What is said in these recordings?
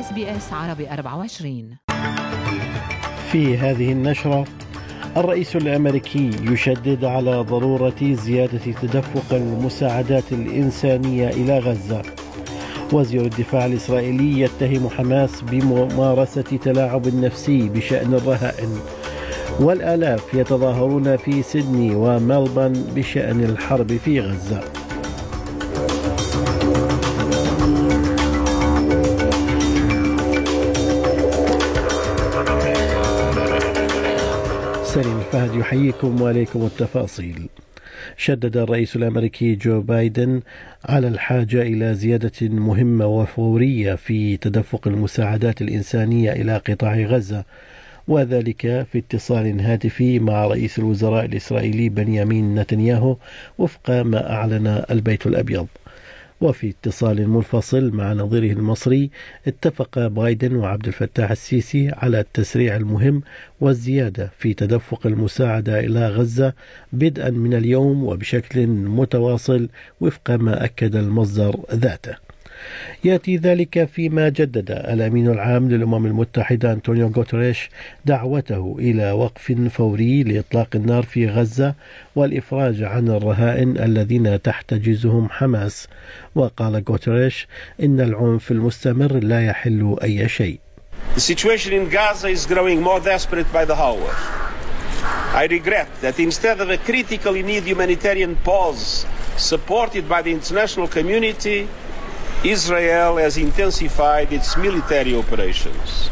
إس بي إس عربي 24 في هذه النشرة الرئيس الأمريكي يشدد على ضرورة زيادة تدفق المساعدات الإنسانية إلى غزة. وزير الدفاع الإسرائيلي يتهم حماس بممارسة تلاعب نفسي بشأن الرهائن. والآلاف يتظاهرون في سيدني وملبورن بشأن الحرب في غزة. الفهد يحييكم وعليكم التفاصيل. شدد الرئيس الأمريكي جو بايدن على الحاجة إلى زيادة مهمة وفورية في تدفق المساعدات الإنسانية إلى قطاع غزة وذلك في اتصال هاتفي مع رئيس الوزراء الإسرائيلي بنيامين نتنياهو وفق ما أعلن البيت الأبيض. وفي اتصال منفصل مع نظيره المصري اتفق بايدن وعبد الفتاح السيسي على التسريع المهم والزيادة في تدفق المساعدة إلى غزة بدءا من اليوم وبشكل متواصل وفق ما أكد المصدر ذاته. يأتي ذلك فيما جدد الأمين العام للأمم المتحدة أنطونيو غوتريش دعوته إلى وقف فوري لإطلاق النار في غزة والإفراج عن الرهائن الذين تحتجزهم حماس وقال غوتريش إن العنف المستمر لا يحل أي شيء The situation in Gaza is growing more desperate by the hour. I regret that instead of a critically needed humanitarian pause supported by the international community, Israel has intensified its military operations.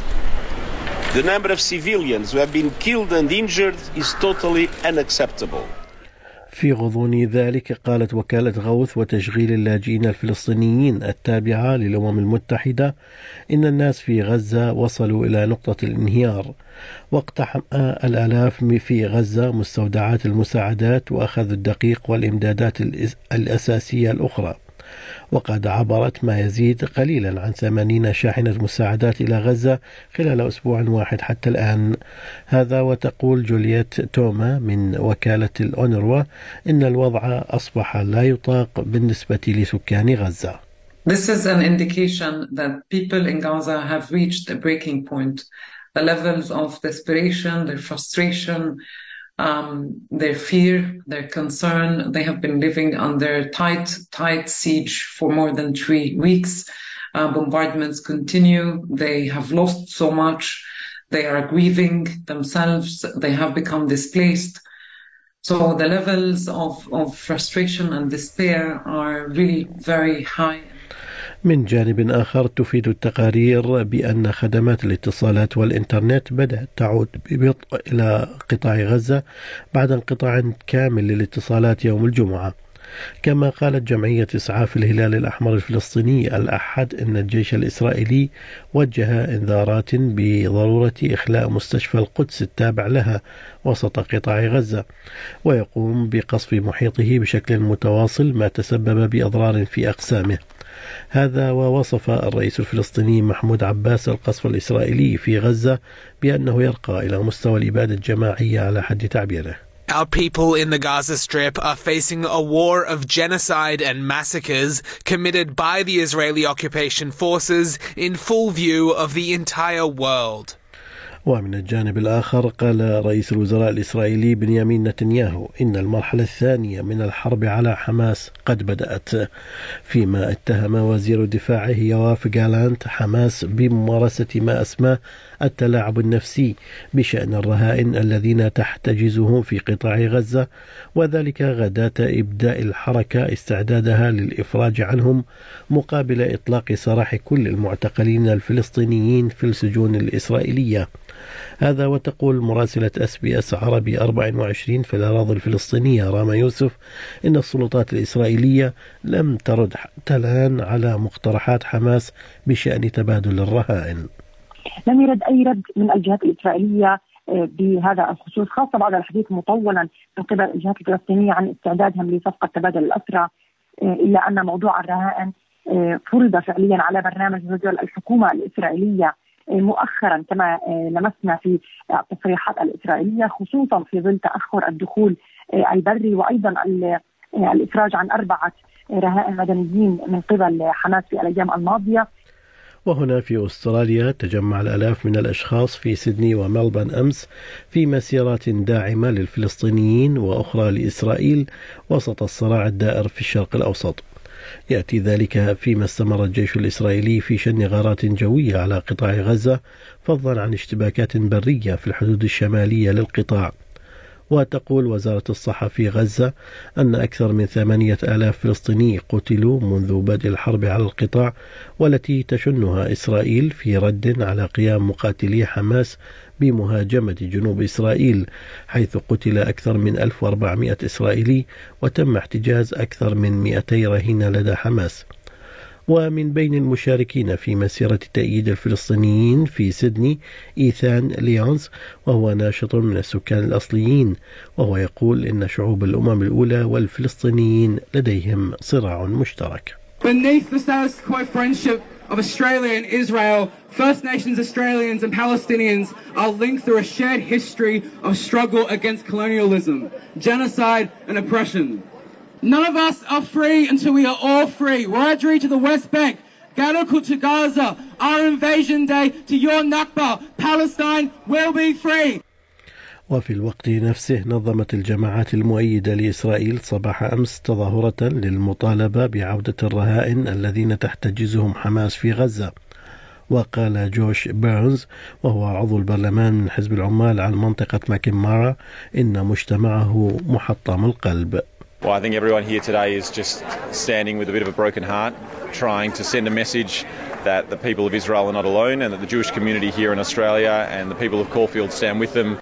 The number of civilians who have been killed and injured is totally unacceptable. في غضون ذلك قالت وكالة غوث وتشغيل اللاجئين الفلسطينيين التابعة للأمم المتحدة إن الناس في غزة وصلوا إلى نقطة الانهيار واقتحم الآلاف في غزة مستودعات المساعدات وأخذوا الدقيق والإمدادات الأساسية الأخرى وقد عبرت ما يزيد قليلا عن 80 شاحنة مساعدات إلى غزة خلال أسبوع واحد حتى الآن هذا وتقول جولييت توما من وكالة الأونروا إن الوضع أصبح لا يطاق بالنسبة لسكان غزة This is an indication that people in Gaza have reached a breaking point. The levels of desperation, their frustration, um, their fear, their concern. They have been living under tight, tight siege for more than three weeks. Uh, bombardments continue. They have lost so much. They are grieving themselves. They have become displaced. So the levels of, of frustration and despair are really very high. من جانب آخر تفيد التقارير بأن خدمات الاتصالات والإنترنت بدأت تعود ببطء إلى قطاع غزة بعد انقطاع كامل للاتصالات يوم الجمعة. كما قالت جمعية إسعاف الهلال الأحمر الفلسطيني الأحد أن الجيش الإسرائيلي وجه إنذارات بضرورة إخلاء مستشفى القدس التابع لها وسط قطاع غزة ويقوم بقصف محيطه بشكل متواصل ما تسبب بأضرار في أقسامه. هذا ووصف الرئيس الفلسطيني محمود عباس القصف الإسرائيلي في غزة بأنه يرقى إلى مستوى الإبادة الجماعية على حد تعبيره. Our people in the Gaza Strip are facing a war of genocide and massacres committed by the Israeli occupation forces in full view of the entire world. ومن الجانب الآخر قال رئيس الوزراء الإسرائيلي بنيامين نتنياهو إن المرحلة الثانية من الحرب على حماس قد بدأت. فيما اتهم وزير دفاعه يواف جالانت حماس بممارسة ما أسماه التلاعب النفسي بشأن الرهائن الذين تحتجزهم في قطاع غزة وذلك غداة إبداء الحركة استعدادها للإفراج عنهم مقابل إطلاق سراح كل المعتقلين الفلسطينيين في السجون الإسرائيلية. هذا وتقول مراسلة اس بي اس عربي 24 في الأراضي الفلسطينية راما يوسف إن السلطات الإسرائيلية لم ترد حتى الآن على مقترحات حماس بشأن تبادل الرهائن. لم يرد أي رد من الجهات الإسرائيلية آه، بهذا الخصوص خاصة بعد الحديث مطولا من قبل الجهات الفلسطينية عن استعدادهم لصفقة تبادل الأسرى آه، إلا أن موضوع الرهائن آه، فرض فعليا على برنامج نزول الحكومة الإسرائيلية. مؤخرا كما لمسنا في التصريحات الإسرائيلية خصوصا في ظل تأخر الدخول البري وأيضا الإفراج عن أربعة رهائن مدنيين من قبل حماس في الأيام الماضية. وهنا في أستراليا تجمع الآلاف من الأشخاص في سيدني وملبن أمس في مسيرات داعمة للفلسطينيين وأخرى لإسرائيل وسط الصراع الدائر في الشرق الأوسط. يأتي ذلك فيما استمر الجيش الإسرائيلي في شن غارات جوية على قطاع غزة فضلا عن اشتباكات برية في الحدود الشمالية للقطاع. وتقول وزارة الصحة في غزة أن أكثر من ثمانية آلاف فلسطيني قتلوا منذ بدء الحرب على القطاع والتي تشنها إسرائيل في رد على قيام مقاتلي حماس بمهاجمة جنوب إسرائيل حيث قتل أكثر من 1400 إسرائيلي وتم احتجاز أكثر من 200 رهينة لدى حماس. ومن بين المشاركين في مسيرة تأييد الفلسطينيين في سيدني إيثان ليونز وهو ناشط من السكان الأصليين وهو يقول إن شعوب الأمم الأولى والفلسطينيين لديهم صراع مشترك Beneath the status quo friendship of Australia and Israel, First Nations Australians and Palestinians are linked through a shared history of struggle against colonialism, genocide, and oppression. None of us are free until we are all free. Wiradjuri to the West Bank, Gadokul to Gaza, our invasion day to your Nakba. Palestine will be free. وفي الوقت نفسه نظمت الجماعات المؤيدة لإسرائيل صباح أمس تظاهرة للمطالبة بعودة الرهائن الذين تحتجزهم حماس في غزة وقال جوش بيرنز وهو عضو البرلمان من حزب العمال عن منطقة ماكيمارا إن مجتمعه محطم القلب Well, I think everyone here today is just standing with a bit of a broken heart, trying to send a message that the people of Israel are not alone and that the Jewish community here in Australia and the people of Caulfield stand with them.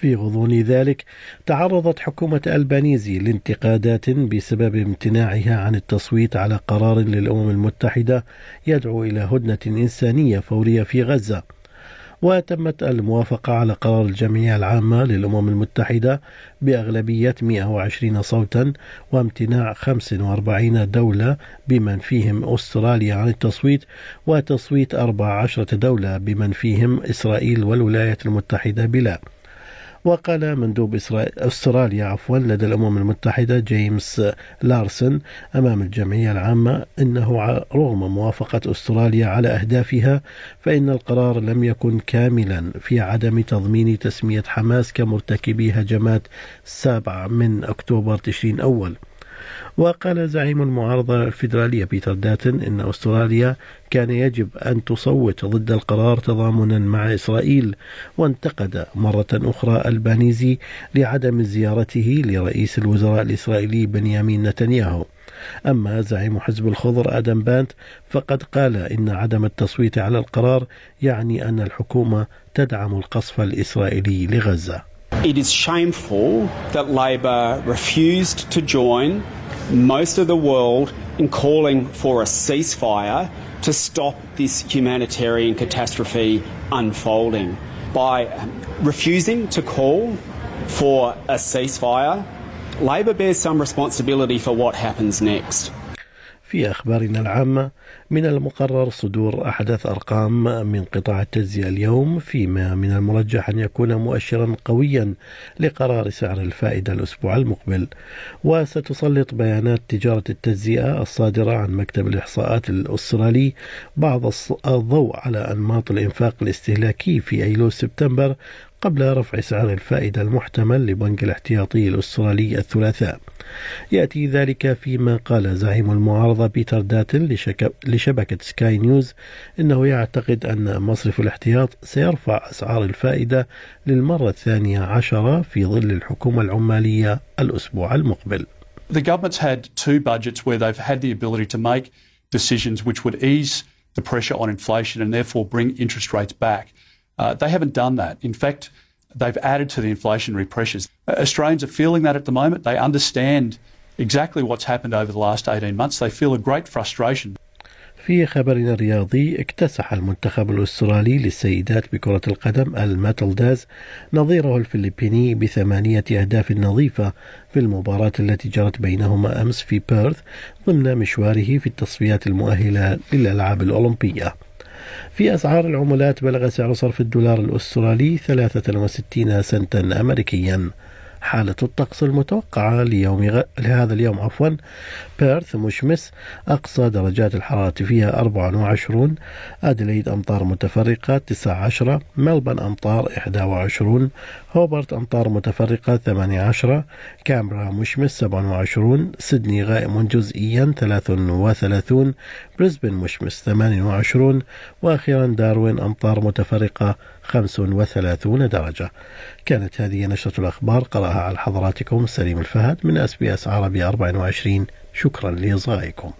في غضون ذلك تعرضت حكومة البانيزي لانتقادات بسبب امتناعها عن التصويت على قرار للأمم المتحدة يدعو إلى هدنة إنسانية فورية في غزة وتمت الموافقة على قرار الجمعية العامة للأمم المتحدة بأغلبية 120 صوتا وامتناع 45 دولة بمن فيهم أستراليا عن التصويت وتصويت 14 دولة بمن فيهم إسرائيل والولايات المتحدة بلا. وقال مندوب أستراليا عفوا لدى الأمم المتحدة جيمس لارسن أمام الجمعية العامة إنه رغم موافقة أستراليا على أهدافها فإن القرار لم يكن كاملا في عدم تضمين تسمية حماس كمرتكبي هجمات 7 من أكتوبر تشرين أول. وقال زعيم المعارضة الفيدرالية بيتر داتن إن أستراليا كان يجب أن تصوت ضد القرار تضامنا مع إسرائيل وانتقد مرة أخرى ألبانيزي لعدم زيارته لرئيس الوزراء الإسرائيلي بنيامين نتنياهو. أما زعيم حزب الخضر آدم بانت فقد قال إن عدم التصويت على القرار يعني أن الحكومة تدعم القصف الإسرائيلي لغزة. It is shameful that Labor refused to join most of the world in calling for a ceasefire to stop this humanitarian catastrophe unfolding. By refusing to call for a ceasefire, Labor bears some responsibility for what happens next. في أخبارنا العامة. من المقرر صدور أحدث أرقام من قطاع التجزئة اليوم فيما من المرجح أن يكون مؤشرا قويا لقرار سعر الفائدة الأسبوع المقبل. وستسلط بيانات تجارة التجزئة الصادرة عن مكتب الإحصاءات الأسترالي بعض الضوء على أنماط الإنفاق الاستهلاكي في أيلول سبتمبر قبل رفع سعر الفائدة المحتمل لبنك الاحتياطي الأسترالي الثلاثاء. يأتي ذلك فيما قال زعيم المعارضة بيتر داتن لشبكة سكاي نيوز إنه يعتقد أن مصرف الاحتياط سيرفع أسعار الفائدة للمرة الثانية عشرة في ظل الحكومة العمالية الأسبوع المقبل The government's had two budgets where they've had the ability to make decisions which would ease the pressure on inflation and therefore bring interest rates back. Uh, they haven't done that. In fact, they've added to the inflationary pressures. Uh, Australians are feeling that at the moment. They understand exactly what's happened over the last 18 months. They feel a great frustration. في خبرنا الرياضي اكتسح المنتخب الأسترالي للسيدات بكرة القدم الماتلداز نظيره الفلبيني بثمانية أهداف نظيفة في المباراة التي جرت بينهما أمس في بيرث ضمن مشواره في التصفيات المؤهلة للألعاب الأولمبية في أسعار العملات بلغ سعر صرف الدولار الأسترالي 63 سنتا أمريكيا. حالة الطقس المتوقعة ليوم غ... لهذا اليوم عفوا بيرث مشمس أقصى درجات الحرارة فيها 24 أدليد أمطار متفرقة 19 ملبن أمطار 21 هوبرت أمطار متفرقة 18 كامبرا مشمس 27 سيدني غائم جزئيا 33 بريسبن مشمس 28 وأخيرا داروين أمطار متفرقة 35 درجة. كانت هذه نشرة الأخبار قرأها على حضراتكم. سليم الفهد من أس بي أس عربي 24 شكرا لإصغائكم.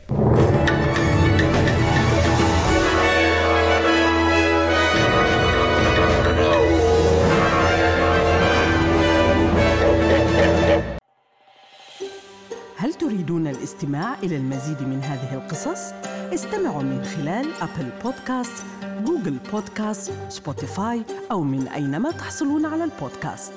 هل تريدون الاستماع إلى المزيد من هذه القصص؟ استمعوا من خلال أبل بودكاست، جوجل بودكاست، سبوتيفاي أو من أينما تحصلون على البودكاست.